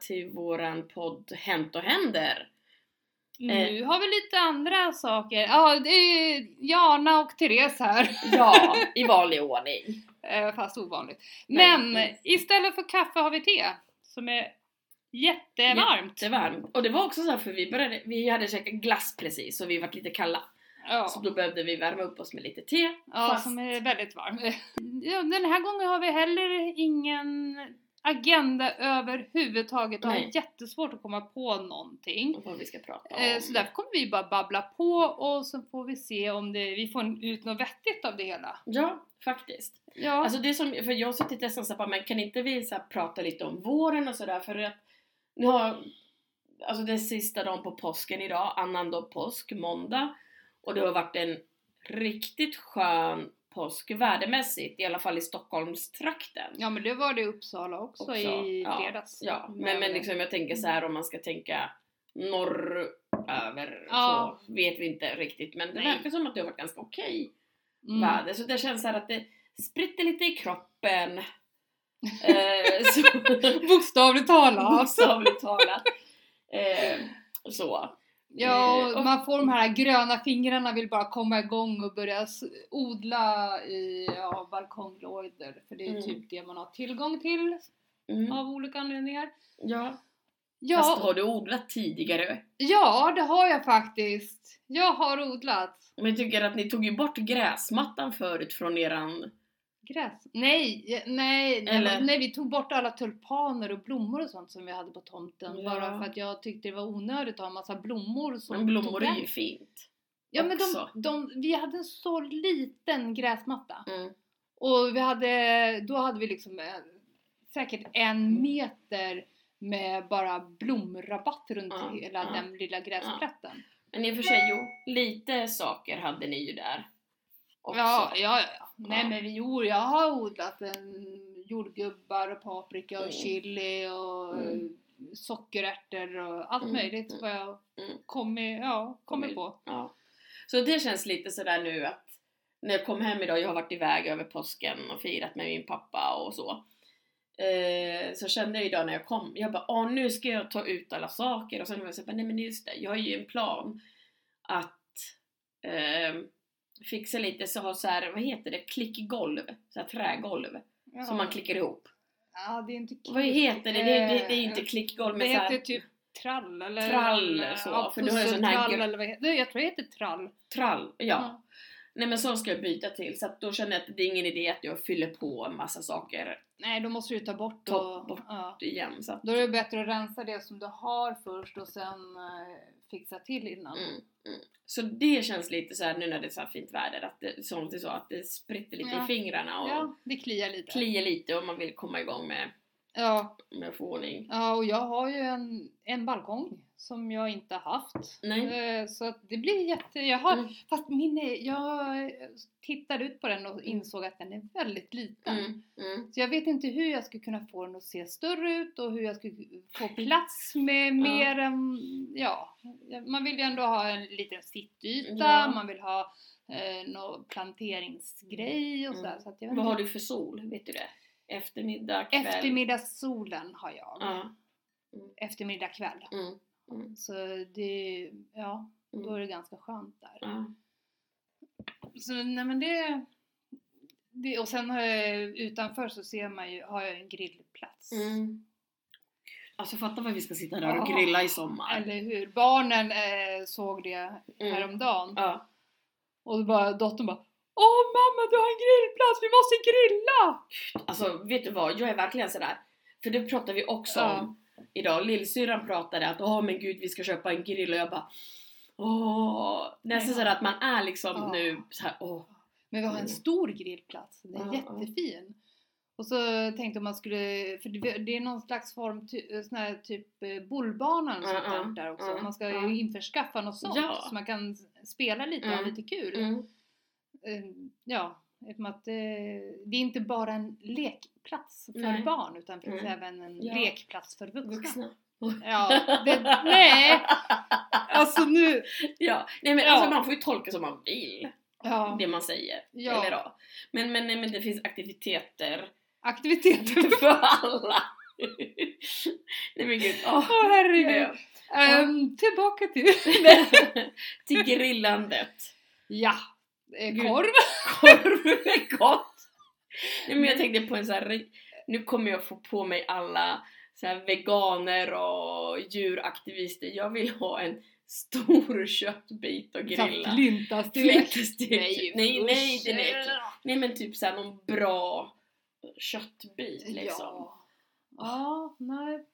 till våran podd Hänt och händer. Nu har vi lite andra saker. Ja, det är Jana och Therese här. Ja, i vanlig ordning. Eh, Fast ovanligt. Men nej. istället för kaffe har vi te. Som är jättevarmt. Jättevarmt. Och det var också så här för vi började, vi hade käkat glass precis och vi var lite kalla. Ja, Så då behövde vi värma upp oss med lite te. ja fast- som är väldigt varm. Ja, den här gången har vi heller ingen agenda överhuvudtaget och har Nej. jättesvårt att komma på någonting. Och vad vi ska prata om. Eh, Så därför kommer vi bara babbla på och så får vi se om det, vi får ut något vettigt av det hela. Ja, faktiskt. Ja, Alltså det som, för jag har suttit nästan såhär, men kan inte vi så prata lite om våren och sådär för att nu har, alltså det är sista dagen på påsken idag, annandag påsk, måndag och det har varit en riktigt skön påsk vädermässigt, i alla fall i Stockholmstrakten. ja men det var det i Uppsala också, också. i Ja, fredags. Ja, men, men liksom jag tänker så här om man ska tänka norröver Ja. så vet vi inte riktigt men det Nej. verkar som att det har varit ganska okej Mm. väder så det känns så att det spritter lite i kroppen. eh, så, Bokstavligt talat. bokstavligt talat. Eh, så. Ja, Eh, och man får de här gröna fingrarna vill bara komma igång och börja odla i ja, balkonglådor. För det är Mm. typ det man har tillgång till Mm. av olika anledningar. Ja. Ja, Fast har du odlat tidigare? ja, det har jag faktiskt. Jag har odlat. Men jag tycker att ni tog ju bort gräsmattan förut från eran... Gräs? Nej, nej, nej, nej, vi tog bort alla tulpaner och blommor och sånt som vi hade på tomten. Ja. Bara för att jag tyckte det var onödigt att ha en massa blommor som Men blommor är ju fint. Ja men de, de, vi hade en så liten gräsmatta. Mm. Och vi hade, då hade vi liksom eh, säkert en meter med bara blomrabatt runt Ja, hela ja, den lilla gräsplätten. Men i och för sig, jo, lite saker hade ni ju där. Också. Ja, ja, ja. Nej Ja. men vi, jo, jag har odlat en, jordgubbar och paprika och Mm. chili och Mm. sockerärtor och allt Mm, möjligt mm, vad jag mm. kommer, ja, Kommer- på. Ja. Så det känns lite sådär nu att när jag kom hem idag, jag har varit iväg över påsken och firat med min pappa och så. Eh, så kände jag idag när jag kom, jag bara åh nu ska jag ta ut alla saker och sen var jag såhär, nej men just det, jag har ju en plan att eh, fixa lite så har så här, vad heter det, klickgolv, så här trägolv Ja. som man klickar ihop. Ja, det är inte Vad heter det? Det, det, det är inte Eh, klickgolv Det men så heter här, typ trall eller... Trall, eller, så, ja, för du har sån här gr- eller vad heter det? Jag tror det heter trall. trall, ja. Nej men så ska jag byta till så att då känner jag att det är ingen idé att jag fyller på en massa saker Nej, då måste du ta bort Ta och... bort. Ja. igen. Så att, Då är det bättre att rensa det som du har först och sen eh, fixa till innan. mm, mm. så det känns lite så här nu när det är så här fint väder att det, som du sa, att det spritter lite Ja. i fingrarna och Ja, det kliar lite. kliar lite och man vill komma igång med, Ja, med ordning. ja, och jag har ju en, en balkong som jag inte haft. Nej. Eh, Så att det blir jätte... Jag har, Mm. Fast min är, jag tittade ut på den och insåg att den är väldigt liten. Mm, mm. Så jag vet inte hur jag skulle kunna få den att se större ut och hur jag skulle få plats med mer än, ja, man vill ju ändå ha en liten sittyta, Ja. man vill ha eh, någon planteringsgrej och sådär. Mm. Så att jag vet Vad har du för sol? Vet du det? Eftermiddag, kväll? Eftermiddagssolen har jag. Ja. Eftermiddag kväll. Mm. Mm. Så det, ja, då är Mm. det ganska skönt där. Ja. Så nej men det, det och sen har jag, utanför så ser man ju, har jag en grillplats. Mm. Alltså fatta vad vi ska sitta där och grilla i sommar. Eller hur? Barnen eh, såg det Mm. häromdagen. Ja. Och då bara, dottern bara Åh mamma du har en grillplats, vi måste grilla! Alltså vet du vad, jag är verkligen sådär. För det pratade vi också Ja. om idag. Lillsyrran pratade att åh men gud vi ska köpa en grill och jag bara åh. Nästan sådär att man är liksom Ja. nu såhär åh. Men vi har en Mm. stor grillplats, den är Ja, jättefin. Och så tänkte man skulle, för det är någon slags form, ty, sån här typ eh, bollbana Ja, sånt där, också. Man ska ju införskaffa något sånt så man kan spela lite och ha Mm. lite kul. Eh, Ja, eftersom att eh, det är inte bara en lekplats för Nej. barn utan det finns Mm. även en Ja. lekplats för vuxna. Vuxna. Ja, det, nej! Alltså nu... ja, nej men Ja. alltså man får ju tolka som man vill. Ja, Det man säger. Ja. Eller ja. Men, men, nej, men det finns aktiviteter aktiviteter. för alla. Nej men gud, åh. Åh herregud. Ja, Ehm, tillbaka till... Till grillandet. ja. Eh. Korv. Korv är gott! Nej men jag tänkte på en sån här, nu kommer jag få på mig alla så här veganer och djuraktivister. Jag vill ha en stor köttbit och grilla. Flintastek. Nej, nej, nej, den är äcklig. Nej men typ såhär någon bra köttbit liksom. Ja. Ja, nej.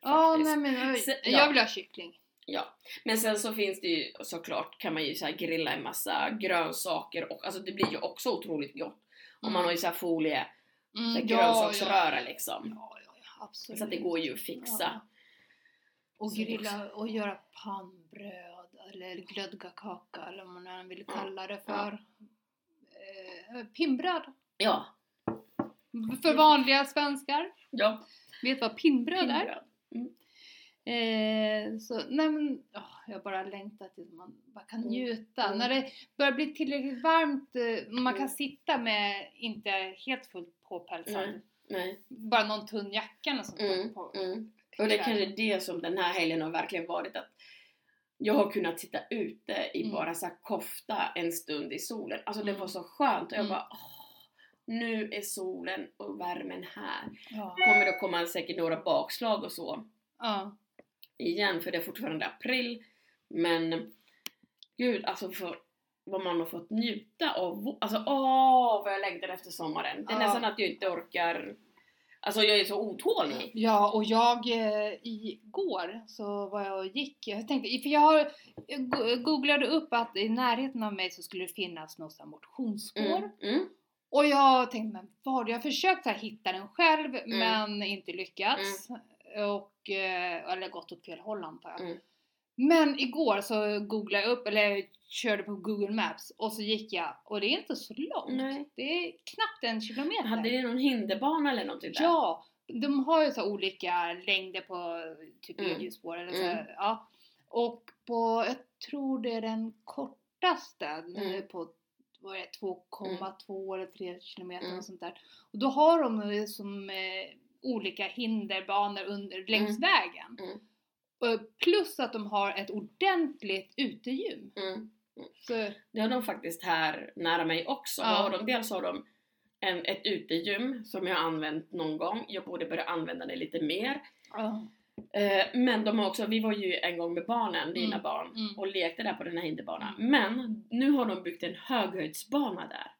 Ja, nej men jag ja. vill ha kyckling. Ja, men sen så finns det ju såklart kan man ju så grilla en massa grönsaker och alltså det blir ju också otroligt gott. Om man har ju så här folie, så här Mm, grönsaksröra liksom. Ja, ja, ja, absolut. Så att det går ju att fixa. Ja. Och grilla och göra pannbröd eller glödgakaka eller vad man vill Ja. kalla det för. Eh, pinnbröd. Ja, För vanliga svenskar. ja. Vet vad pinnbröd är? Pinnbröd. Eh, så, nej men, åh, jag bara längtar tills man bara kan Mm. njuta. Mm. När det börjar bli tillräckligt varmt, eh, man kan Mm. sitta med, inte helt fullt påpälsad. Nej. bara någon tunn jacka och sånt Mm. på. Mm. Och det är kanske det som den här helgen har verkligen varit att jag har kunnat sitta ute i Mm. bara så kofta en stund i solen. Alltså det Mm. var så skönt och jag Mm. bara åh, nu är solen och värmen här. Ja. Kommer det komma säkert några bakslag och så Ja. Igen för det är fortfarande april. Men gud alltså för vad man har fått njuta av. Alltså åh vad jag längtar efter sommaren. Det är Ja. nästan att jag inte orkar. Alltså jag är så otålig. Ja, och jag eh, igår så var jag och gick, jag tänkte, för jag har jag googlade upp att i närheten av mig så skulle det finnas något motionsspår. Mm, mm, Och jag tänkte, men vad? Jag har försökt här, hitta den själv men inte lyckats. Och, eh, eller gått åt fel håll antar jag. Mm. Men igår så googlade jag upp, eller körde på Google Maps och så gick jag och det är inte så långt. Nej. Det är knappt en kilometer. Hade det någon hinderbana eller någonting där? Ja, de har ju så olika längder på typ Mm. elljusspår eller så. Mm. Ja. Och på, jag tror det är den kortaste Mm. på vad är det, 2,2 eller 3 kilometer Mm. och sånt där. Och då har de som eh, olika hinderbanor under, längs Mm. vägen. Mm. Plus att de har ett ordentligt utegym. Mm. Så, Det har de faktiskt här nära mig också. Ja. Har de, dels har de en, ett utegym som jag har använt någon gång. Jag borde börja använda det lite mer. ja. Eh, men de har också, vi var ju en gång med barnen, dina Mm. barn, Mm. och lekte där på den här hinderbanan. Mm. Men nu har de byggt en höghöjdsbana där.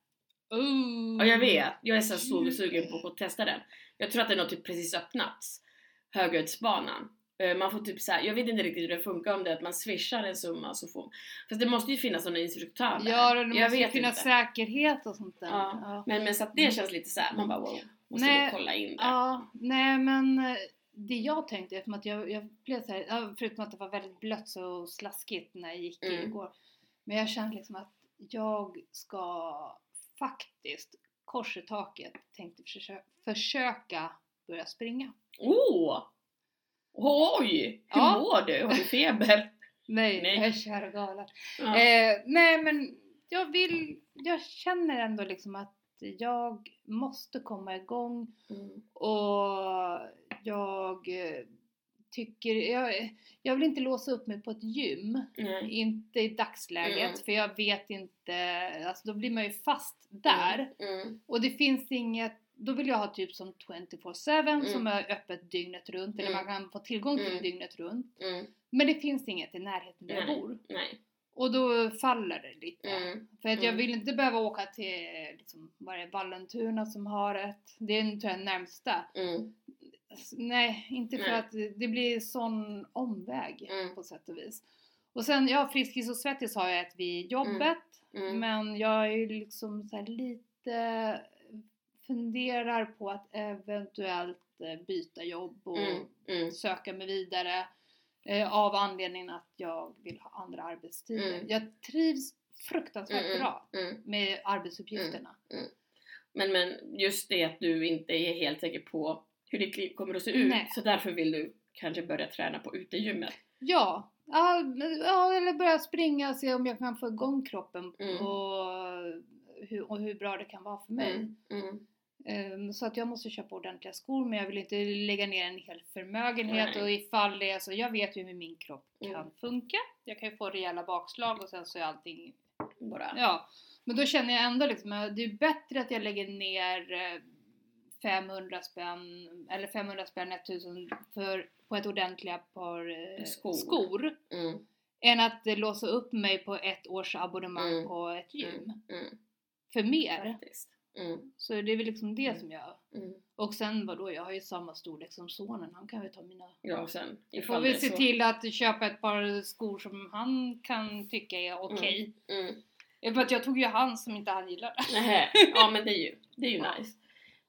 Ooh. Och jag vet, jag är så su- Mm. sugen på att testa den. Jag tror att den har typ precis öppnats. Höghöjdsbanan. Eh, Man får typ så här, jag vet inte riktigt hur det funkar om det är att man swishar en summa så får Fast det måste ju finnas någon instruktör där. Ja, det jag måste ju vet finnas inte. säkerhet och sånt där. Ja. Ja. Men, men så att det känns lite så här, man bara wow, måste Nej, gå och kolla in det. Ja, nej men eh, det jag tänkte, eftersom att jag, jag blev så här, förutom att det var väldigt blött så slaskigt när jag gick Mm. igår. Men jag kände liksom att jag ska faktiskt, kors i taket, tänkte försöka, försöka börja springa. Oh! Oj! Hur Ja. mår du? Har du feber? Nej, Nej. jag är kär och galen. Ja. Eh, nej men jag vill, jag känner ändå liksom att jag måste komma igång Mm. Och jag eh, tycker, jag, jag vill inte låsa upp mig på ett gym. Nej. Inte i dagsläget Mm. för jag vet inte, alltså då blir man ju fast där. Mm. Och det finns inget, då vill jag ha typ som 24-7 som Mm. är öppet dygnet runt eller Mm. man kan få tillgång till Mm. dygnet runt. Mm. Men det finns inget i närheten där jag Nej. bor. Nej. Och då faller det lite. Mm. För att jag Mm. vill inte behöva åka till liksom, vad är det, Vallentuna som har ett, det är tror jag närmsta. Mm. S- Nej, inte för Nej. att det- blir sån omväg Mm. på sätt och vis. Och sen, ja, Friskis och Svettis har jag ett vid jobbet. Mm. Men jag är ju liksom lite funderar på att eventuellt eh, byta jobb och Mm. Mm. söka mig vidare. Eh, av anledningen att jag vill ha andra arbetstider. Mm. Jag trivs fruktansvärt Mm, bra Mm. med arbetsuppgifterna. Men, men just det att du inte är helt säker på hur ditt liv kommer att se ut. Nej. Så därför vill du kanske börja träna på utegymmet. Ja, ja, eller börja springa och se om jag kan få igång kroppen Mm. och, hur, och hur bra det kan vara för mig. Mm. Mm. Ehm, Så att jag måste köpa ordentliga skor men jag vill inte lägga ner en hel förmögenhet Nej. och ifall det är så, jag vet ju hur min kropp kan Mm. funka. Jag kan ju få rejäla bakslag och sen så är allting, Bara. ja. Men då känner jag ändå liksom att det är bättre att jag lägger ner eh, 500 spänn eller 500 spänn 1000 för, på ett ordentliga par eh, Skor. skor Mm, än att eh, låsa upp mig på ett års abonnemang Mm. på ett gym. mm, För mer. faktiskt. Mm, Så det är väl liksom det Mm. som jag... mm. Och sen vadå, jag har ju samma storlek som sonen. Han kan väl ta mina... Ja, sen Jag får väl är se så. till att köpa ett par skor som han kan tycka är okej. Mm. Mm. För att jag tog ju hans som inte han gillade. Nähä. Ja men det är ju, det är ju nice.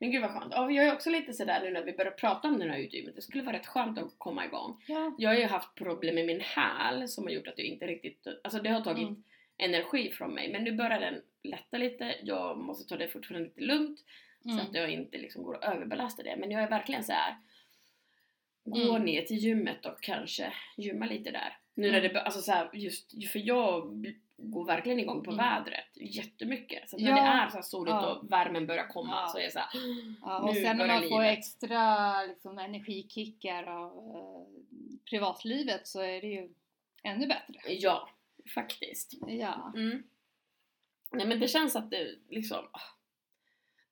Men gud vad skönt. Ja, jag är också lite sådär nu när vi börjar prata om den här utrymmet. Det skulle vara rätt skönt att komma igång. Ja. Jag har ju haft problem med min häl som har gjort att jag inte riktigt, alltså det har tagit Mm. energi från mig. Men nu börjar den lätta lite. Jag måste ta det fortfarande lite lugnt. Så Mm. att jag inte liksom går och överbelastar det. Men jag är verkligen så här. Gå Mm. ner till gymmet och kanske gymma lite där. Nu när Mm. det, alltså så här, just för jag går verkligen igång på Mm. vädret jättemycket. Så när Ja. det är så soligt Ja. och värmen börjar komma Ja. så är jag så här, Ja, och nu sen när man får livet. extra liksom, energikickar av eh, privatlivet så är det ju ännu bättre. ja, faktiskt. Ja. Mm. Nej men det känns att det liksom,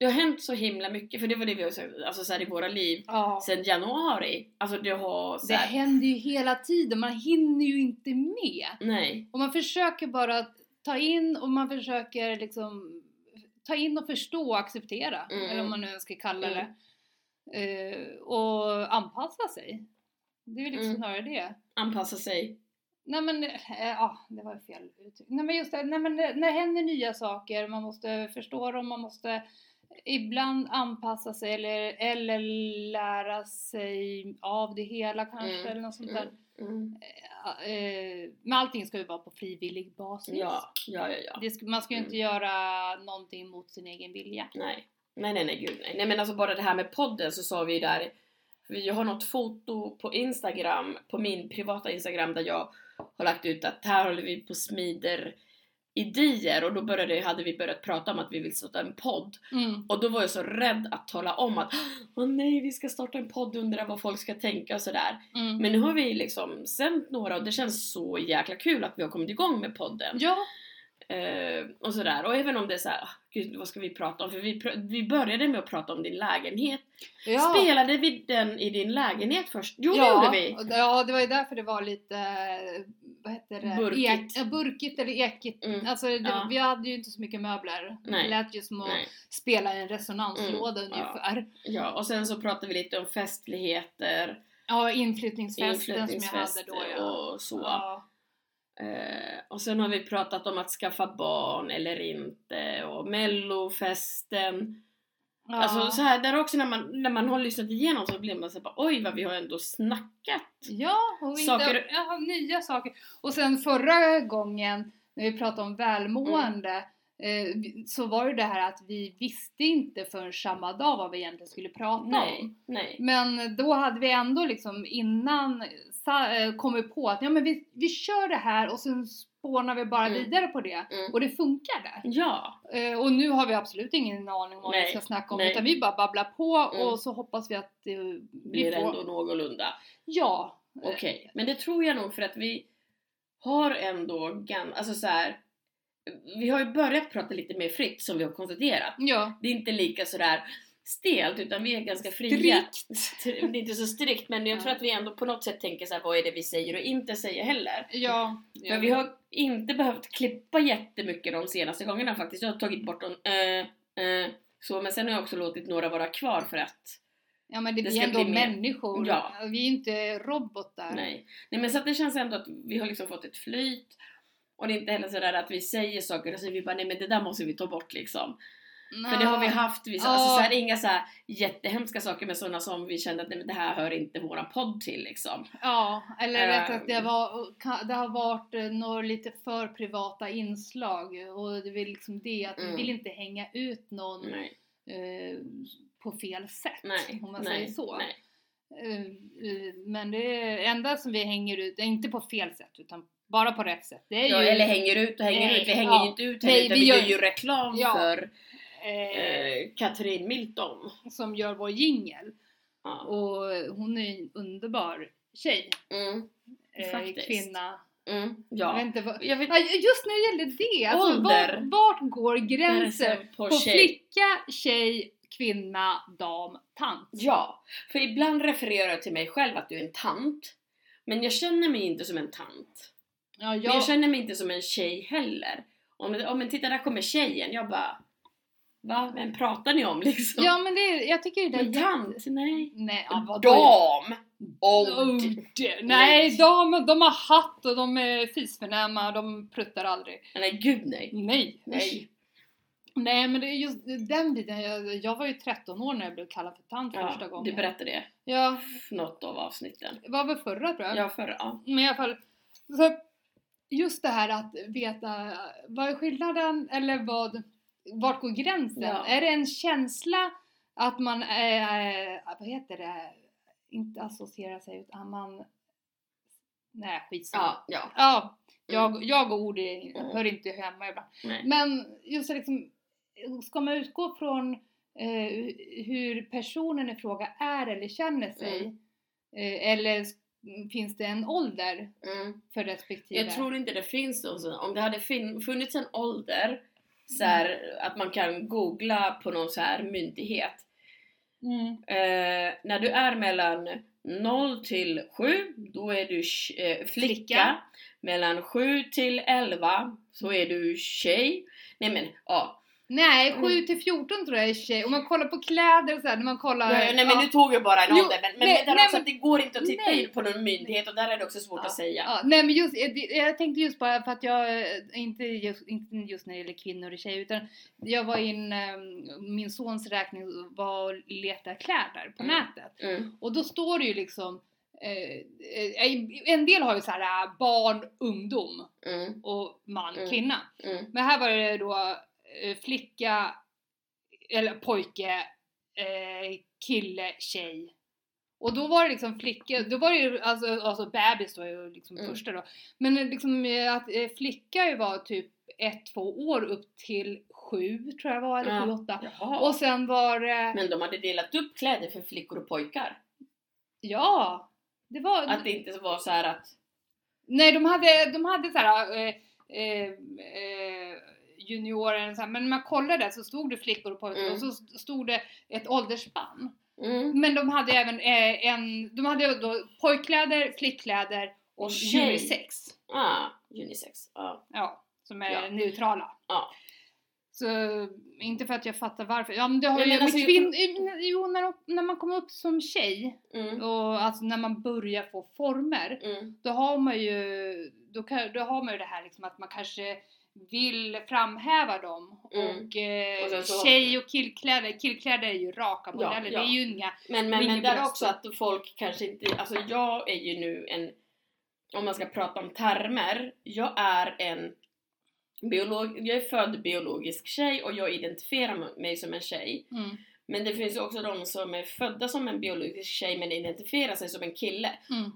det har hänt så himla mycket, för det var det vi har sagt, alltså så här i våra liv ja. sen januari. Alltså det har så Det här, händer ju hela tiden, man hinner ju inte med. nej. Och man försöker bara ta in och man försöker liksom ta in och förstå och acceptera, Mm. eller om man nu ska kalla Mm. det. Eh, och anpassa sig. Det är väl liksom Mm. snarare det. Anpassa sig. Nej men, eh, ja det var fel uttryck. Nej men just det, nej, men det- när det händer nya saker, man måste förstå dem, man måste ibland anpassa sig eller, eller lära sig av det hela kanske Mm, eller något sånt där. Mm. Mm. Eh, men allting ska ju vara på frivillig basis. Ja, ja, ja, ja. Det man ska ju inte göra någonting mot sin egen vilja. Nej. Nej, nej, nej, gud nej. Nej men alltså bara det här med podden så sa vi där, vi har något foto på Instagram, på min privata Instagram där jag har lagt ut att här håller vi på smider idéer och då började, hade vi börjat prata om att vi vill starta en podd Mm. och då var jag så rädd att tala om att åh nej vi ska starta en podd undrar vad folk ska tänka och sådär. Mm. Men nu har vi liksom sänt några och det känns så jäkla kul att vi har kommit igång med podden. Ja, Eh, och sådär. Och även om det är såhär, gud vad ska vi prata om? För vi, pr- vi började med att prata om din lägenhet. ja. Spelade vi den i din lägenhet först? Jo ja, det gjorde vi! Ja, det var ju därför det var lite, vad heter det? Burkigt. Ek, ja, burkigt eller ekigt. Mm. Alltså, det, Ja. vi hade ju inte så mycket möbler. Nej. Det lät ju som att Nej. spela i en resonanslåda Mm, ungefär. Ja, och sen så pratade vi lite om festligheter, Ja, inflyttningsfesten som jag hade då ja. och så. Ja. Eh, och sen har vi pratat om att skaffa barn eller inte och mellofesten. Ja. Alltså så här, där också när man, när man har lyssnat igenom så blir man så här, bara, oj vad vi har ändå snackat. Ja, och vi Saker- ja, nya saker. Och sen förra gången när vi pratade om välmående eh, vi- så var det det här att vi visste inte förrän samma dag vad vi egentligen skulle prata Nej, om. nej. Men då hade vi ändå liksom innan eh, kommit på att ja, men vi, vi kör det här och sen spånar vi bara Mm. vidare på det. Mm. Och det funkar där. Ja, Eh, och nu har vi absolut ingen aning om vad vi ska snacka om nej. utan vi bara babblar på Mm. och så hoppas vi att det blir vi får... ändå någorlunda. Ja. Okej, men det tror jag nog för att vi har ändå gan- alltså så här. Vi har ju börjat prata lite mer fritt som vi har konstaterat. Ja. Det är inte lika sådär stelt utan vi är ganska fria. Strikt. Det är inte så strikt men jag Ja. tror att vi ändå på något sätt tänker så här, vad är det vi säger och inte säger heller. Ja. För vi har inte behövt klippa jättemycket de senaste gångerna faktiskt. Jag har tagit bort dem, eh, eh, så, men sen har jag också låtit några vara kvar för att Ja men det, Det ska ändå bli människor. Ja. Vi är inte robotar. Nej. Nej men så att det känns ändå att vi har liksom fått ett flyt och det är inte heller sådär att vi säger saker och så vi bara nej men det där måste vi ta bort liksom. För det har vi haft, Ja. alltså så här, inga så här jättehemska saker men sådana som vi kände att nej, men det här hör inte våran podd till liksom. Ja, eller rätt sagt det, var, ka- det har varit eh, några lite för privata inslag och det är liksom det att Mm. vi vill inte hänga ut någon Nej, eh, på fel sätt. nej, om man nej, säger så. nej. Eh, eh, men det enda som vi hänger ut, är inte på fel sätt utan bara på rätt sätt. Det är Ja, ju, eller hänger ut och hänger Nej, ut. Vi hänger ja. ju inte ut Nej, heller utan vi vi gör ju reklam Ja. för eh, eh, Katrin Milton. som gör vår jingel. Ja. Och hon är en underbar tjej. Mm. Eh, kvinna. Mm. Jag Ja. inte vad... Jag vet just när det gäller det, alltså vart, vart går gränsen på, på tjej. flicka, tjej, kvinna, dam, tant? Ja, för ibland refererar jag till mig själv att du är en tant. Men jag känner mig inte som en tant. Ja, Men jag, jag känner mig inte som en tjej heller. Om, om men titta där kommer tjejen, jag bara Va? Vem pratar ni om liksom? ja men det, jag tycker det är men jätte- tant? Nej. Nej, ja, vadå? Dam! Old! Old. Nej, de, de har hatt och de är fisförnäma och de pruttar aldrig. Nej gud nej. Nej. Nej. Nej men det är just den biten, jag, jag var ju 13 år när jag blev kallad för tant första Ja, gången. du berättade det. Ja, Något av avsnitten. det var väl förra tror jag. Ja, förra. Ja. Men i alla fall, så just det här att veta vad är skillnaden eller vad, vart går gränsen? Ja. Är det en känsla att man är, vad heter det, inte associerar sig utan man, nej skitsamma. Ja, ja. Ja, jag, jag och ord är- Mm. hör inte hemma ibland. Nej. Men just liksom, ska man utgå från eh, hur personen i fråga är eller känner sig? Mm. Eh, eller finns det en ålder Mm. för respektive? Jag tror inte det finns någon sån. Om det hade funnits en ålder så här, Mm. att man kan googla på någon så här myndighet. Mm. Eh, när du är mellan 0 till 7, då är du eh, flicka. Flicka. Mellan 7 till 11 så är du tjej. Nej men ja. Nej, Mm. 7 till 14 tror jag är tjej. Om man kollar på kläder och så här, när man kollar... Ja, nej men ja. nu tog jag bara en ålder. Men, men nej, det är nej, också men- att det går inte att titta nej. in på någon myndighet och där är det också svårt Ja, att säga. Ja, nej men just, jag, jag tänkte just bara för att jag, inte just, inte just när det gäller kvinnor och tjejer utan jag var in, eh, min sons räkning var och letade kläder på Mm. nätet. Mm. Och då står det ju liksom, eh, eh, en del har ju så här äh, barn, ungdom Mm. och man, Mm. kvinna. Mm. Men här var det då flicka, eller pojke, eh, kille, tjej. Och då var det liksom flicka, då var det ju alltså, alltså bebis då liksom Mm. första då. Men eh, liksom eh, att eh, flicka ju var typ ett, två år upp till sju tror jag var, eller Ja. sju, åtta. Jaha. Och sen var det, Men de hade delat upp kläder för flickor och pojkar. ja, det var, Att det inte var så här att nej de hade, de hade såhär eh, eh, eh, juniorer, så här, men när man kollade så stod det flickor och pojkar Mm. och så stod det ett åldersspann. mm. Men de hade även eh, en, de hade då pojkkläder, flickkläder och Tjej. unisex. ah, unisex. Ja. Ja, som är Ja. neutrala. Ja. Så inte för att jag fattar varför. Ja men det har Nej, ju men alltså, kvinn... Jo, när, när man kommer upp som tjej Mm. och alltså när man börjar få former Mm. då har man ju, då, kan, då har man ju det här liksom att man kanske vill framhäva dem Mm. och, eh, Och så- tjej och killkläder, killkläder är ju raka Ja, modeller, ja. det är ju inga Men, men, men där också att folk kanske inte, alltså jag är ju nu en, om man ska prata om termer, jag är en biolog, jag är född biologisk tjej och jag identifierar mig som en tjej. mm, Men det finns ju också de som är födda som en biologisk tjej men identifierar sig som en kille. mm,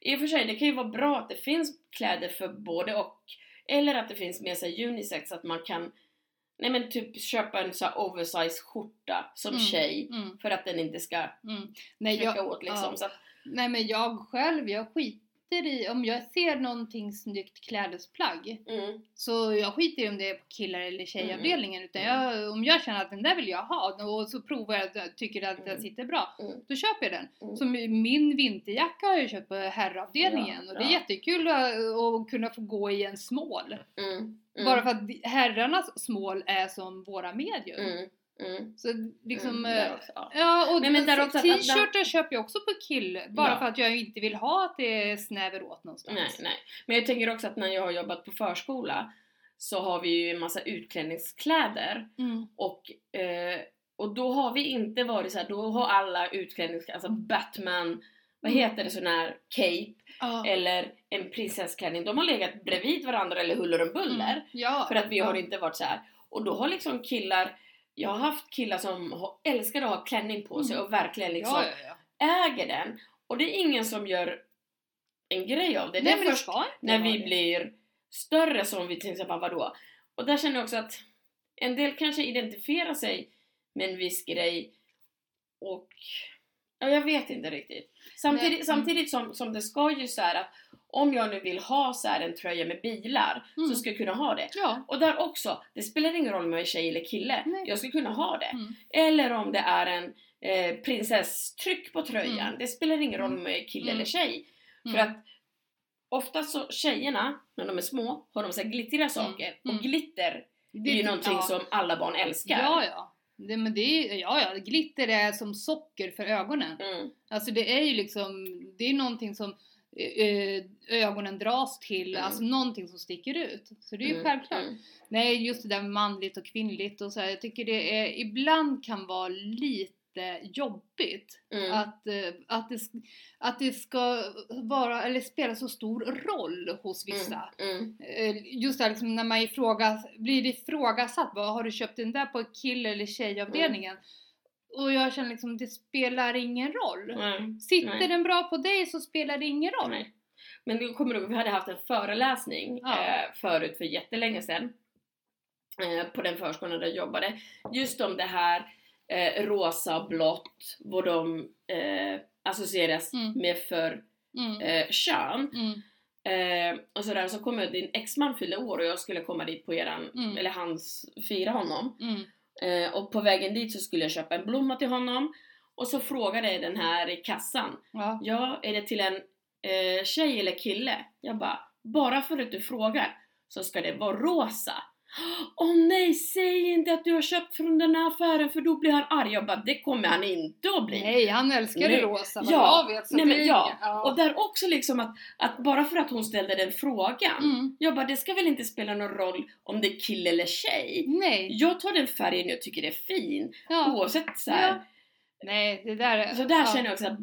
I och för sig, det kan ju vara bra att det finns kläder för både och. Eller att det finns med sig unisex, att man kan Nej men typ köpa en så här oversize skjorta som Mm. tjej mm, för att den inte ska mm. Nej, knäcka jag, åt liksom. ja. Så att, nej men jag själv, jag skiter i, om jag ser någonting snyggt klädesplagg mm, så jag skiter i om det är på killar eller tjejavdelningen utan jag, om jag känner att den där vill jag ha och så provar jag jag tycker att den Mm. sitter bra mm, då köper jag den. mm. Som min vinterjacka har jag köpt på herravdelningen Ja, och det är ja. jättekul att, att kunna få gå i en. Mm, mm, Bara för att herrarnas small är som våra medium. Mm, Så liksom... mm, eh, också, ja. Ja, och Men- men där t-shirtar köper jag också på kill bara Ja. för att jag inte vill ha att det snäver åt någonstans. Nej, nej. Men jag tänker också att när jag har jobbat på förskola så har vi ju en massa utklädningskläder Mm. och, eh, och då har vi inte varit så här, då har alla utklädningskläder, alltså Batman, vad Mm. heter det, sån här cape Ja. eller en prinsessklänning, de har legat bredvid varandra eller huller om buller Mm. Ja. för att vi har inte varit så här. och då har liksom killar jag har haft killar som älskar att ha klänning på sig Mm. och verkligen liksom Ja, ja, ja. äger den och det är ingen som gör en grej av det. Nej det är först när vi det. blir större som vi tänker bara vadå? Och där känner jag också att en del kanske identifierar sig med en viss grej och ja, jag vet inte riktigt. Samtidigt, mm. samtidigt som, som det ska ju så här att om jag nu vill ha så en tröja med bilar Mm. så ska jag kunna ha det. Ja. Och där också, det spelar ingen roll om jag är tjej eller kille, Nej. jag ska kunna ha det. Mm. Eller om det är en eh, prinsesstryck på tröjan, Mm. det spelar ingen roll om jag är kille Mm. eller tjej. Mm. För att oftast så tjejerna, när de är små, har de så här glittriga saker. Mm. Och glitter är ju Det- någonting ja. som alla barn älskar. Ja, ja. Det, men det är, ja, ja. Glitter är som socker för ögonen. Mm. Alltså det är ju liksom, det är någonting som ögonen dras till, Mm. alltså någonting som sticker ut. Så det är ju Mm. självklart. Mm. Nej, just det där manligt och kvinnligt och så här, jag tycker det är, ibland kan vara lite jobbigt Mm. att, eh, att, det, att det ska vara, eller spela så stor roll hos vissa. Mm. Eh, Just det liksom när man ifrågas, blir ifrågasatt, vad har du köpt den där på kill eller tjejavdelningen? Och jag känner liksom, det spelar ingen roll. Mm. Sitter Nej. den bra på dig så spelar det ingen roll. Nej. Men du kommer ihåg, vi hade haft en föreläsning Ja. eh, förut för jättelänge sedan. Eh, på den förskolan där jag jobbade. Just om det här eh, rosa och blått, vad de eh, associeras Mm. med för Mm. eh, kön. Mm. Eh, och sådär, så kom jag, din exman fyllde år och jag skulle komma dit på eran, Mm. eller hans, fira honom. Eh, och på vägen dit så skulle jag köpa en blomma till honom. Och så frågade den här i kassan, Ja. ja är det till en eh, tjej eller kille? Jag bara, bara för att du frågar så ska det vara rosa. Åh nej, säg inte att du har köpt från den här affären för då blir han arg. Jag bara, det kommer han inte att bli. Nej, han älskar det rosa vad Ja. jag vet. Så Nej, men ja. ja. Och där också liksom att, att bara för att hon ställde den frågan Mm. jag bara, det ska väl inte spela någon roll om det är kille eller tjej. Nej. Jag tar den färgen jag tycker är fin, Ja. oavsett så här. Ja. Nej, det där är... Så där känner jag också att,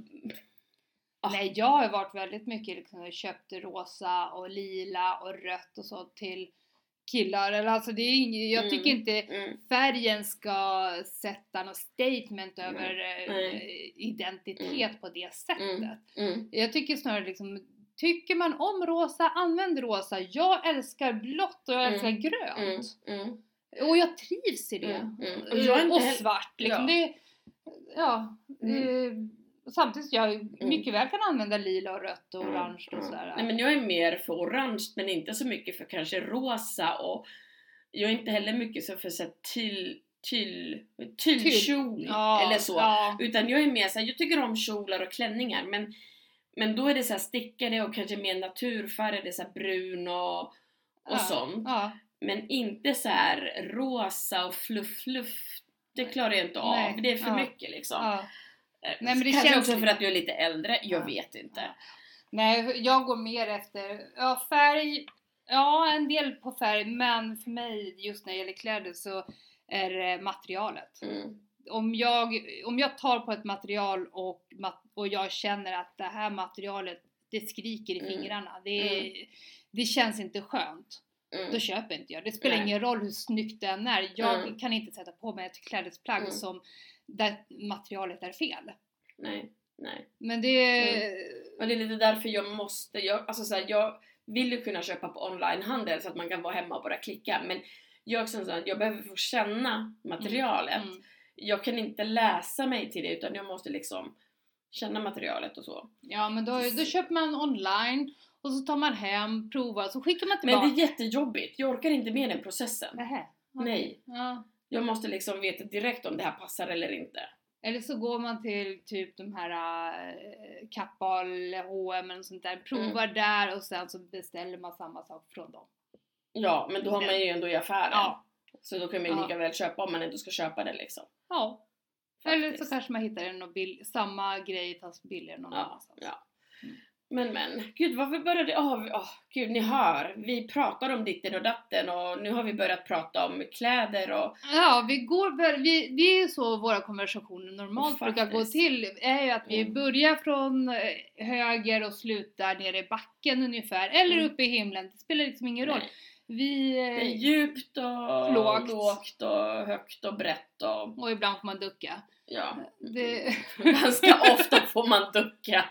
Ja. Nej, jag har varit väldigt mycket liksom, köpt rosa och lila och rött och så till killar. Eller alltså det är inget, jag Mm. tycker inte mm, färgen ska sätta något statement Nej. över eh, Nej. identitet på det sättet. mm, Jag tycker snarare liksom Tycker man om rosa, använd rosa. Jag älskar blått och jag Mm. älskar grönt. mm, mm, Och jag trivs i det. Mm, mm. Och Och, svart liksom. Ja. Det, ja. Mm. Eh, samtidigt jag mycket väl kan använda lila och rött och Mm, orange och mm. sådär. Nej men jag är mer för orange men inte så mycket för kanske rosa och jag är inte heller mycket så för så här tyll, tyll, tyllkjol Ja, eller så. Ja. Utan jag är mer såhär, jag tycker om kjolar och klänningar men, men då är det så här stickade och kanske mer naturfärg, det är så här brun och, och Ja. sånt. Men inte så här rosa och fluff fluff. Det klarar jag inte av. Nej, Det är för mycket liksom. Eh, Nej, men det kanske känns också för att jag är lite äldre, jag Ja. vet inte. Nej, jag går mer efter, ja färg, ja en del på färg men för mig just när det gäller kläder så är det materialet. Mm. Om jag, om jag tar på ett material och, och jag känner att det här materialet det skriker i Mm. fingrarna, det, det känns inte skönt. Mm. Då köper inte jag. Det spelar Nej. ingen roll hur snyggt det än är. Jag Mm. kan inte sätta på mig ett klädesplagg Mm. som där materialet är fel. Nej, nej. Men det... Och det är lite därför jag måste, jag, alltså så här, jag vill ju kunna köpa på onlinehandel så att man kan vara hemma och bara klicka men jag, är också så att jag behöver få känna materialet. Mm. Jag kan inte läsa mig till det utan jag måste liksom känna materialet och så. Ja men då, då köper man online och så tar man hem, provar, så skickar man Men tillbaka. det är jättejobbigt, jag orkar inte med den processen. Nähä, okej. Nej. Ja. Jag måste liksom veta direkt om det här passar eller inte. Eller så går man till typ de här äh, Kappa eller H&M eller sånt där, provar Mm. där och sen så beställer man samma sak från dem. Ja, men då har man ju ändå i affären. Ja. Så då kan man ju Ja. lika väl köpa om man ändå ska köpa det liksom. Ja. Eller så Faktiskt. kanske man hittar en och samma grej fast billigare någon Ja, annanstans. ja. Men men, gud varför började, åh vi- åh, gud ni hör, vi pratar om ditten och datten och nu har vi börjat prata om kläder och Ja, vi går vi, det är så våra konversationer normalt Faktiskt. brukar gå till, är ju att vi Mm. börjar från eh, höger och slutar nere i backen ungefär, eller Mm. uppe i himlen, det spelar liksom ingen roll. nej, Vi, det är eh, djupt och Lågt. lågt och högt och brett och och ibland får man ducka. ja. Det, Ganska ofta får man ducka.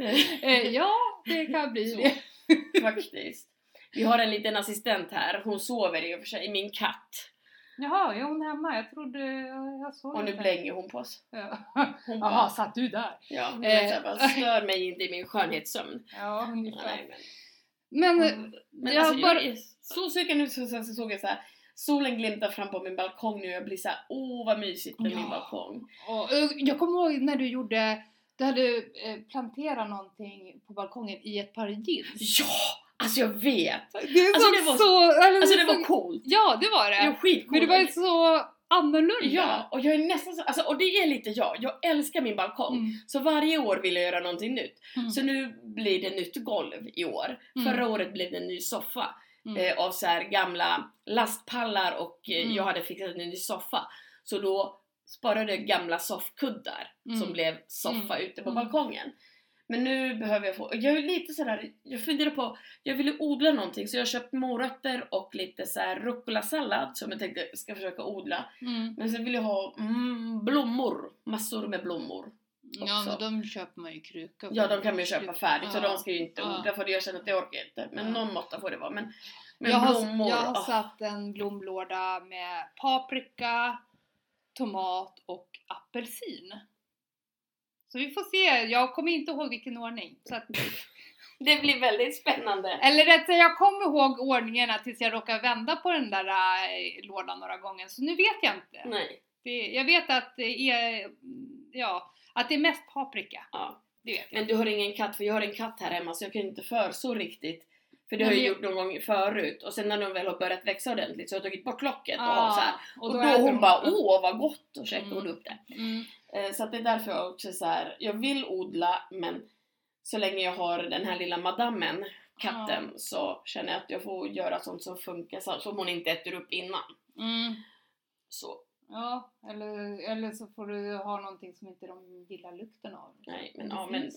eh, ja, det kan bli Så. Faktiskt. Vi har en liten assistent här, hon sover i och för sig, min katt. Jaha, är hon hemma? Jag trodde, jag såg Och nu blänger hon på oss. Ja. Hon satt du där? ja, hon Eh. bara, stör mig inte i min skönhetssömn. Ja, ungefär. Nej, men, Men, Mm. men jag alltså, bara... jag så sugen nu så, så, så såg jag så här. Solen glimtar fram på min balkong nu och jag blir så här, åh vad mysigt med min Ja. balkong. Och, eh, jag kommer ihåg när du gjorde, du hade eh, planterat någonting på balkongen i ett par jeans. Ja! Alltså jag vet! Det, Alltså, det var- så... Alltså det såg- var coolt! Ja, det var Det var det. skitcoolt! Men det var ju så annorlunda. Ja, och jag är nästan så, alltså, och det är lite jag, jag älskar min balkong. Mm. Så varje år vill jag göra någonting nytt. Mm. Så nu blir det nytt golv i år. Mm. Förra året blev det en ny soffa Mm. eh, av så gamla lastpallar och eh, Mm. jag hade fixat en ny soffa. Så då sparade gamla soffkuddar Mm. som blev soffa ute på Mm. balkongen. Men nu behöver jag få, jag är lite sådär, jag funderar på, jag ville odla någonting så jag har köpt morötter och lite så här rucola-sallad som jag tänkte ska försöka odla. Mm. Men sen vill jag ha mm, blommor, massor med blommor. Ja, också. men de köper man ju i kruka. Ja, de kan man ju köpa färdigt så Ja. de ska ju inte Ja. odla för jag känner att jag orkar inte. Men Ja. någon måtta får det vara. Men, men jag, har, blommor, jag har ah. satt en blomlåda med paprika, tomat och apelsin. Så vi får se. Jag kommer inte ihåg vilken ordning. Så att, Det blir väldigt spännande. eller rätt jag kommer ihåg ordningarna tills jag råkar vända på den där äh, lådan några gånger. Så nu vet jag inte. Nej. Det, jag vet att det är, ja, att det är mest paprika. Ja. Det vet jag. Men du har ingen katt, för jag har en katt här hemma så jag kan inte för så riktigt. För det har jag det- gjort någon gång förut och sen när de väl har börjat växa ordentligt så har jag tagit bort locket och, Ah, så här. och, då, äter hon bara åh vad gott och käkade Mm. hon upp det. Mm. Eh, Så att det är därför jag också så här. jag vill odla men så länge jag har den här lilla madammen, katten, så känner jag att jag får göra sånt som funkar så som hon inte äter upp innan. Mm. Så Ja, eller, eller så får du ha någonting som inte de gillar lukten av. nej, men ja men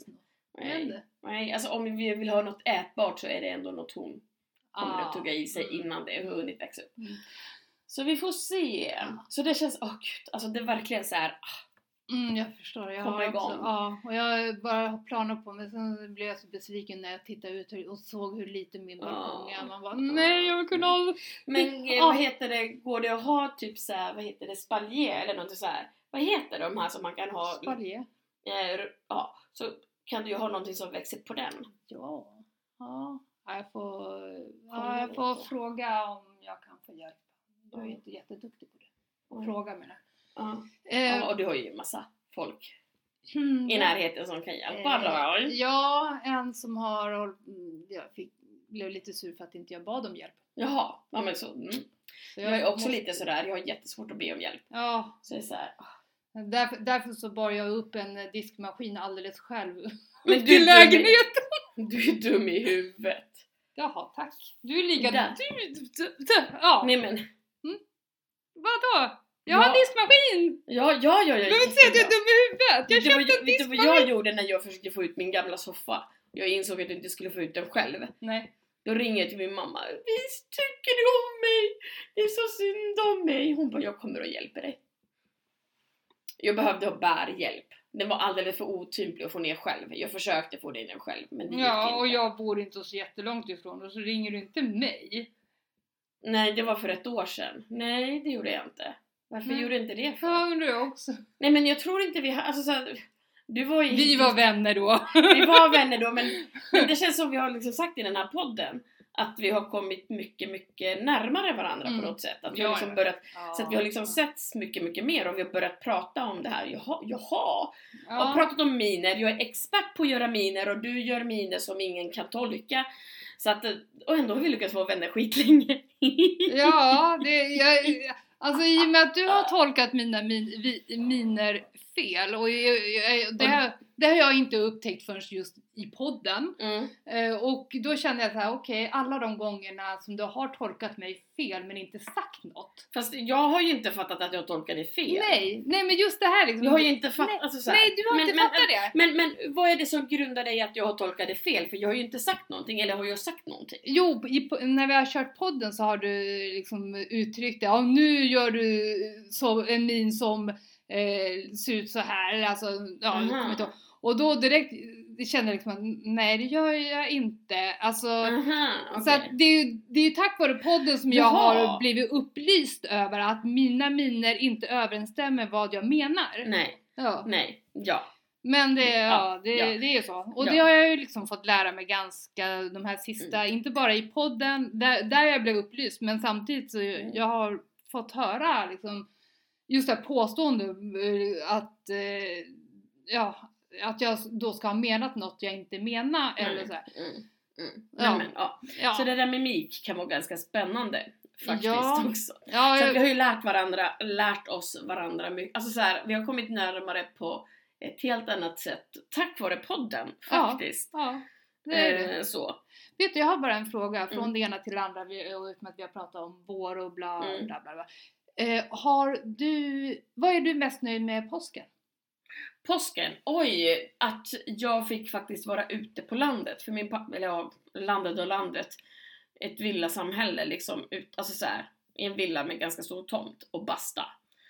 nej, nej, alltså om vi vill ha något ätbart så är det ändå något hon kommer att Ah. tugga i sig Mm. innan det har hunnit växa upp. Mm. Så vi får se. Ja. Så det känns, åh gud, alltså det är verkligen så här. ah, Mm, jag förstår. Jag har också, ja, och jag bara har planer på men sen blev jag så besviken när jag tittade ut och såg hur liten min balkong är. Man bara nej, jag vill kunna ha... Men eh, Ja. vad heter det, går det att ha typ så här, vad heter det, spaljer eller något så här. Vad heter de här som man kan ha? Spalje? Eh, ja, så kan du ju ha någonting som växer på den. Ja. Ja, jag får, ja, jag du får fråga om jag kan få hjälp. Jag är Mm. inte jätteduktig på det. Mm. Fråga menar Ja. jag. Eh, Ja, och du har ju massa folk hmm, i närheten som kan hjälpa. Eh. Ja, en som har mm, jag fick, blev lite sur för att inte jag bad om hjälp. Jaha, ja men så. Mm. Så Jag är också måste- lite sådär, jag har jättesvårt att be om hjälp. Ja, Så det är så här, ah. Därför, därför så bar jag upp en diskmaskin alldeles själv. Men du är lägenheten! Du är dum i huvudet. Jaha, tack. Du är lika... Där. Du, du, du, ja, Nej men, vadå? Jag har en Ja. diskmaskin! ja, ja, ja. ja Du inte säga att jag är dum i huvudet! Jag köpte en Vet du vad diskmaskin! jag gjorde när jag försökte få ut min gamla soffa? Jag insåg att jag inte skulle få ut den själv. Nej. Då ringer jag till min mamma. Visst tycker du om mig? Det är så synd om mig. Hon bara, jag kommer och hjälper dig. Jag behövde ha bärhjälp. Den var alldeles för otymplig att få ner själv. Jag försökte få ner den själv, men det gick Ja, inte. och jag bor inte så jättelångt ifrån och så ringer du inte mig. Nej, det var för ett år sedan. Nej, det gjorde jag inte. Varför Nej. gjorde inte det för? Ja, undrar jag också. Nej, men jag tror inte vi har... Alltså, så här, du var ju... Vi var vänner då. Vi var vänner då, men, men det känns som vi har liksom sagt i den här podden att vi har kommit mycket, mycket närmare varandra Mm. på något sätt. Att vi Ja, har liksom ja. börjat, så att vi har liksom setts mycket, mycket mer och vi har börjat prata om det här. Jaha, jaha. Ja. Och pratat om miner. Jag är expert på att göra miner och du gör miner som ingen kan tolka. Så att, och ändå har vi lyckats vara vänner skitlänge. Ja, det, jag, alltså i och med att du har tolkat mina min, vi, miner fel och det, har, det har jag inte upptäckt förrän just i podden. Mm. Eh, och då kände jag så här: okej, alla de gångerna som du har tolkat mig fel men inte sagt något. Fast jag har ju inte fattat att jag tolkade fel. Nej, nej men just det här liksom. Jag har ju inte fattat... Nej, alltså, nej, du har men, inte men, fattat det. Men, men vad är det som grundar dig att jag har tolkat det fel? För jag har ju inte sagt någonting, eller har jag sagt någonting? Jo, i, när vi har kört podden så har du liksom uttryckt det. Ja, nu gör du så, en min som eh, ser ut så här. Eller Alltså, ja, jag kommer Aha. inte ihåg. Och då direkt kände liksom att nej det gör jag inte. Alltså, Aha, Så okej. att det, är det är tack vare podden som jag Jaha. har blivit upplyst över att mina miner inte överensstämmer vad jag menar. Nej, Ja. nej, ja. Men det, ja, Ja, det, ja. det är så. Och Ja. det har jag ju liksom fått lära mig ganska de här sista, Mm. inte bara i podden, där, där jag blev upplyst, men samtidigt så Mm. jag har fått höra liksom just det här påståendet eh, att, eh, ja, att jag då ska ha menat något jag inte menar eller Mm, så här. Mm, mm. Ja. Nej, men, ja. Ja. Så det där med mimik kan vara ganska spännande faktiskt Ja. också. ja, Så jag, vi har ju lärt varandra, lärt oss varandra mycket. Alltså så här, vi har kommit närmare på ett helt annat sätt tack vare podden Ja. faktiskt. ja, det är det. Eh, så. Vet du, jag har bara en fråga från Mm. det ena till det andra, vi, och utan att vi har pratat om vår och bla Mm. bla bla. bla. Eh, har du, vad är du mest nöjd med påsken? Påsken, oj! Att jag fick faktiskt vara ute på landet. För min pappa, eller ja, landet och landet. Ett villasamhälle liksom. Ut, alltså så här, i en villa med ganska stor tomt och basta.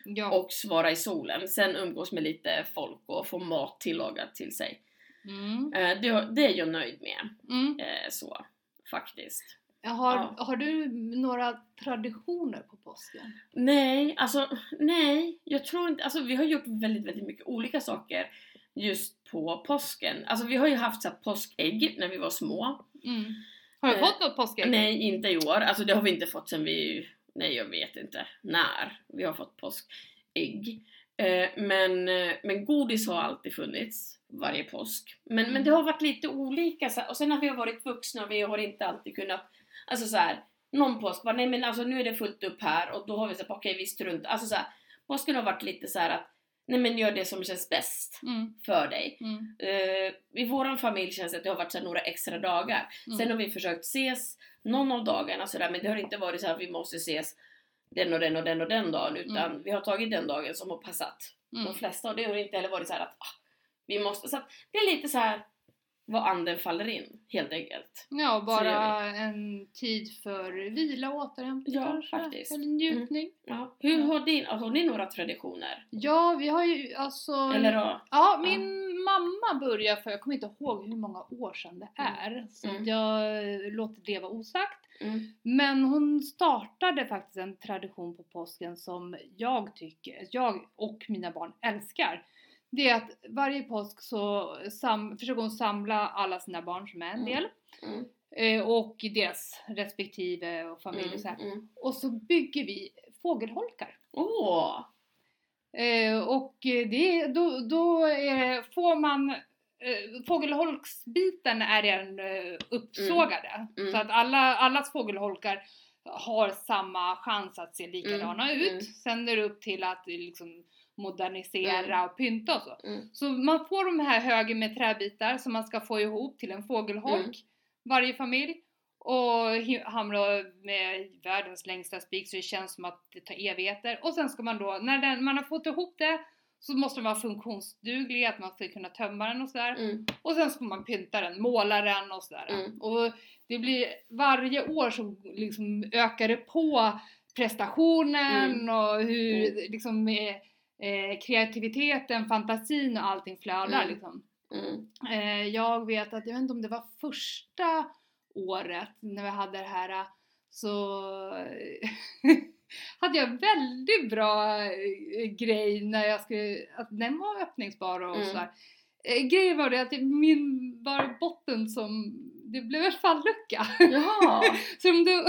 Ja. Och svara i solen. Sen umgås med lite folk och få mat tillagad till sig. Mm. Eh, det, det är jag nöjd med. Mm. Eh, så, faktiskt. Har, Ja. har du några traditioner på påsken? Nej, alltså nej. Jag tror inte, alltså vi har gjort väldigt, väldigt mycket olika saker just på påsken. Alltså vi har ju haft så här påskägg när vi var små. Mm. Har du Eh, fått något påskägg? Nej, inte i år. Alltså det har vi inte fått sen vi, nej jag vet inte när vi har fått påskägg. Eh, men, eh, men godis har alltid funnits varje påsk. Men, Mm. men det har varit lite olika och sen har vi varit vuxna och vi har inte alltid kunnat, alltså så här, någon påsk bara, nej men alltså nu är det fullt upp här och då har vi sagt okej vi struntar, alltså så här, påsken har varit lite så här att, nej men gör det som känns bäst Mm. för dig. Mm. Eh, I våran familj känns det att det har varit så några extra dagar. Mm. Sen har vi försökt ses någon av dagarna sådär, men det har inte varit så att vi måste ses den och den och den och den dagen, utan vi har tagit den dagen som har passat Mm. de flesta och det har inte heller varit så här att ah, vi måste, så att det är lite så här vad anden faller in helt enkelt. Ja, bara en tid för vila och återhämtning Ja, kanske? faktiskt. Eller njutning? Ja. Hur har din, alltså, har ni några traditioner? Ja, vi har ju alltså... Eller då? Ja, min mamma började för, jag kommer inte ihåg hur många år sedan det Mm. är, så Mm. jag låter det vara osagt. Mm. Men hon startade faktiskt en tradition på påsken som jag tycker, jag och mina barn älskar. Det är att varje påsk så sam, försöker hon samla alla sina barn som är en Mm. del Mm. eh, och deras respektive och familj och så här. Mm. Mm. Och så bygger vi fågelholkar. Åh! Eh, och eh, det, då, då är, får man eh, Fågelholksbiten är redan eh, uppsågade. Mm. Så att alla, allas fågelholkar har samma chans att se likadana Mm, ut. mm. Sen är det upp till att liksom modernisera Mm. och pynta och så. Mm. Så man får de här högen med träbitar som man ska få ihop till en fågelholk, Mm. varje familj. Och hamra med världens längsta spik så det känns som att det tar evigheter. Och sen ska man då, när den, man har fått ihop det, så måste den vara funktionsduglig, att man ska kunna tömma den och sådär. Mm. Och sen ska man pynta den, måla den och sådär. Mm. Och det blir, varje år så liksom ökar det på prestationen Mm. och hur liksom eh, kreativiteten, fantasin och allting flödar Mm. liksom. Mm. Eh, jag vet att, jag vet inte om det var första året när vi hade det här så hade jag väldigt bra eh, grej när jag skulle, att den var öppningsbar och Mm. sådär. Eh, grejen var det att min var botten som, det blev en fallucka. Så, om och,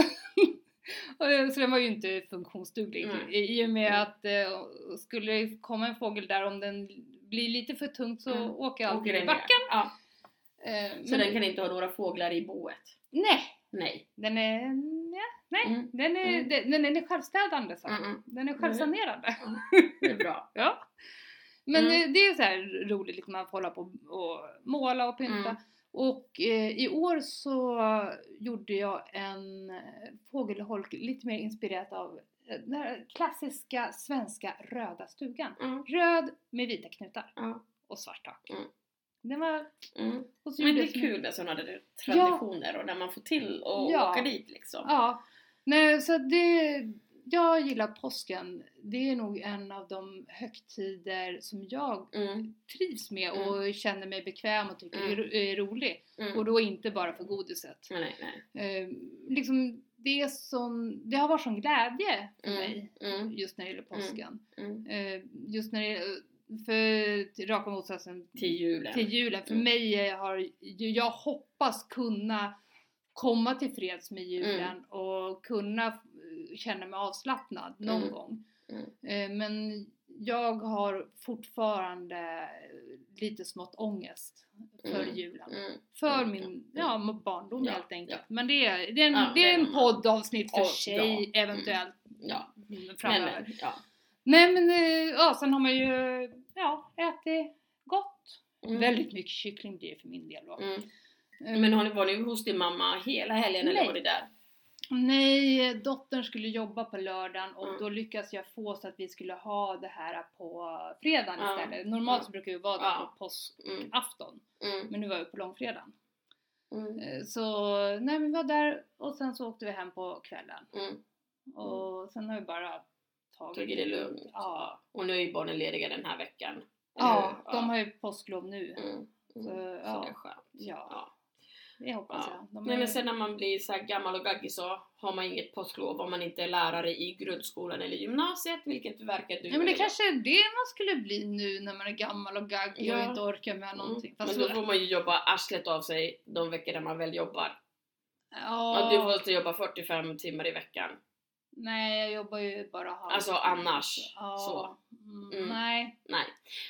så den var ju inte funktionsduglig Mm. i, och med Mm. att eh, skulle det komma en fågel där om den blir lite för tungt så Mm. åker jag Åker alltid i ner? backen. Ja. Eh, Så men- den kan inte ha några fåglar i boet? Nej, Nej. den är, ja, nej, Mm. den, är, Mm. den, den är självstädande så. Mm, mm. Den är självsanerande. Det är bra. Ja. Men det, det är så här roligt, liksom, man får hålla på och måla och pynta. Mm. Och eh, i år så gjorde jag en eh, fågelholk lite mer inspirerat av eh, den här klassiska svenska röda stugan. Mm. Röd med vita knutar Ja. och svart tak. Mm. Den var... Mm. Och så Men det är kul med sådana traditioner och när man får till och Ja. åka dit liksom. Ja. Nej, så det, jag gillar påsken. Det är nog en av de högtider som jag Mm. trivs med och känner mig bekväm och tycker Mm. är, är rolig. Mm. Och då inte bara för godiset. Nej, nej. Eh, liksom det, sån, det har varit sån glädje för Mm. mig Mm. just när det gäller påsken. Mm. Eh, just när det för raka motsatsen Till julen. till julen. För Mm. mig har jag hoppas kunna komma till freds med julen och kunna känna mig avslappnad någon Mm. gång. Mm. Eh, Men jag har fortfarande lite smått ångest för Mm. julen. Mm. För Mm. min ja, barndom Ja, helt enkelt. ja. Men det är, det är en, Ja, det är en poddavsnitt för Och- sig eventuellt framöver. men, ja. Nej men eh, ja, sen har man ju ja, ätit gott. Mm. Väldigt mycket kyckling blir det för min del då. Mm. Eh, Men har ni, var ni hos din mamma hela helgen eller Nej. var ni där? Nej, dottern skulle jobba på lördagen och Mm. då lyckades jag få så att vi skulle ha det här på fredagen Ja. istället. Normalt så brukar vi vara där på Mm. påskafton. Mm. Men nu var vi på långfredagen. Mm. Eh, Så nej vi var där och sen så åkte vi hem på kvällen. Mm. Och sen har vi bara tagit Tagit det lugnt. Ja. Och nu är ju barnen lediga den här veckan. Ja, de har ju påsklov nu. Mm. Mm. Så, Så ja. det är skönt. Ja. Det hoppas Ja. jag. De Nej är- men sen när man blir så gammal och gaggig så har man inget påsklov om man inte är lärare i grundskolan eller gymnasiet, vilket verkar du Ja men det eller kanske är det man skulle bli nu när man är gammal och gaggig Ja. och inte orkar med någonting. Mm. Men då får man ju jobba arslet av sig de veckor där man väl jobbar. ja, Ja. Du får inte jobba 45 timmar i veckan. Nej, jag jobbar ju bara halv. Alltså annars. Ja. Så. Mm, Mm. Nej. Nej.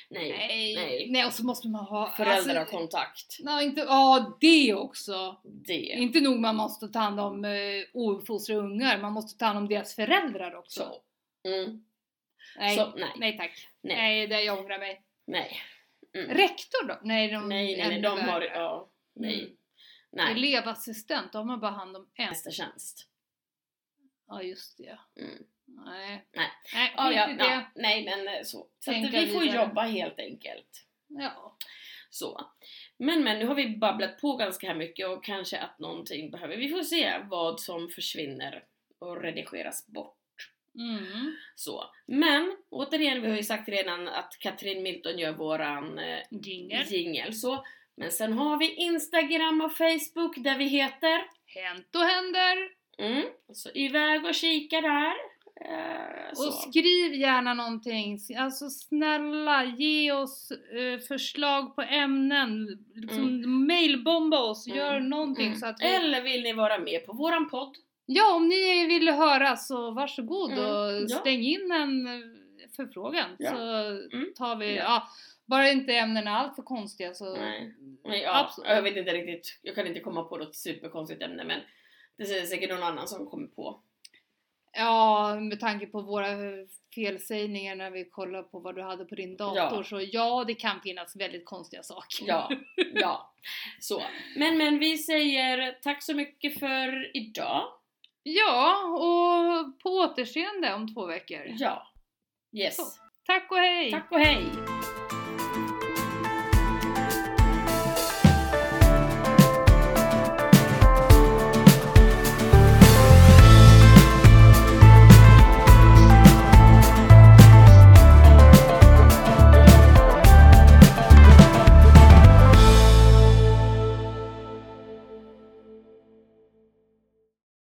Nej. Nej. Nej. Nej. och så måste man ha... Alltså, Föräldrakontakt. nej, inte, ja, det också. Det. Inte nog man måste ta hand om eh, ouppfostrade ungar, man måste ta hand om deras föräldrar också. Så. Mm. Nej. Så, nej. nej tack. Nej. Nej, det jag ångrar mig. Nej. Mm. Rektor då? Nej, de Nej, nej, nej. De har... Ja. Nej. Mm. Nej. Elevassistent, då har man bara hand om en. Mästertjänst. Ja, just det. Mm. Nej. Nej. Nej, skit ja, det. ja. Nej, men eh, så. Så att vi får vidare. jobba helt enkelt. Ja. Så. Men men nu har vi babblat på ganska här mycket och kanske att någonting behöver. Vi får se vad som försvinner och redigeras bort. Mm. Så. Men återigen, vi har ju sagt redan att Katrin Milton gör våran eh, Jingle. Så. Men sen har vi Instagram och Facebook där vi heter Hänt och händer. Mm, Så iväg och kika där. Eh. Och skriv gärna någonting. Alltså snälla, ge oss eh, förslag på ämnen. Liksom, Mailbomba oss, Mm. gör någonting Mm. så att vi... Eller vill ni vara med på våran podd? Ja, om ni vill höra så varsågod Mm, och ja. släng in en förfrågan. Ja. Så Mm. tar vi, Ja. ja. bara inte ämnena är allt för konstiga så... Nej. Nej, ja, Absolut. jag vet inte riktigt, jag kan inte komma på något superkonstigt ämne men det är säkert någon annan som kommer på. Ja, med tanke på våra felsägningar när vi kollar på vad du hade på din dator Ja. så ja, det kan finnas väldigt konstiga saker. Ja, ja. Så. Men men vi säger tack så mycket för idag. Ja, och på återseende om två veckor. Ja. Yes. Så. Tack och hej! Tack och hej!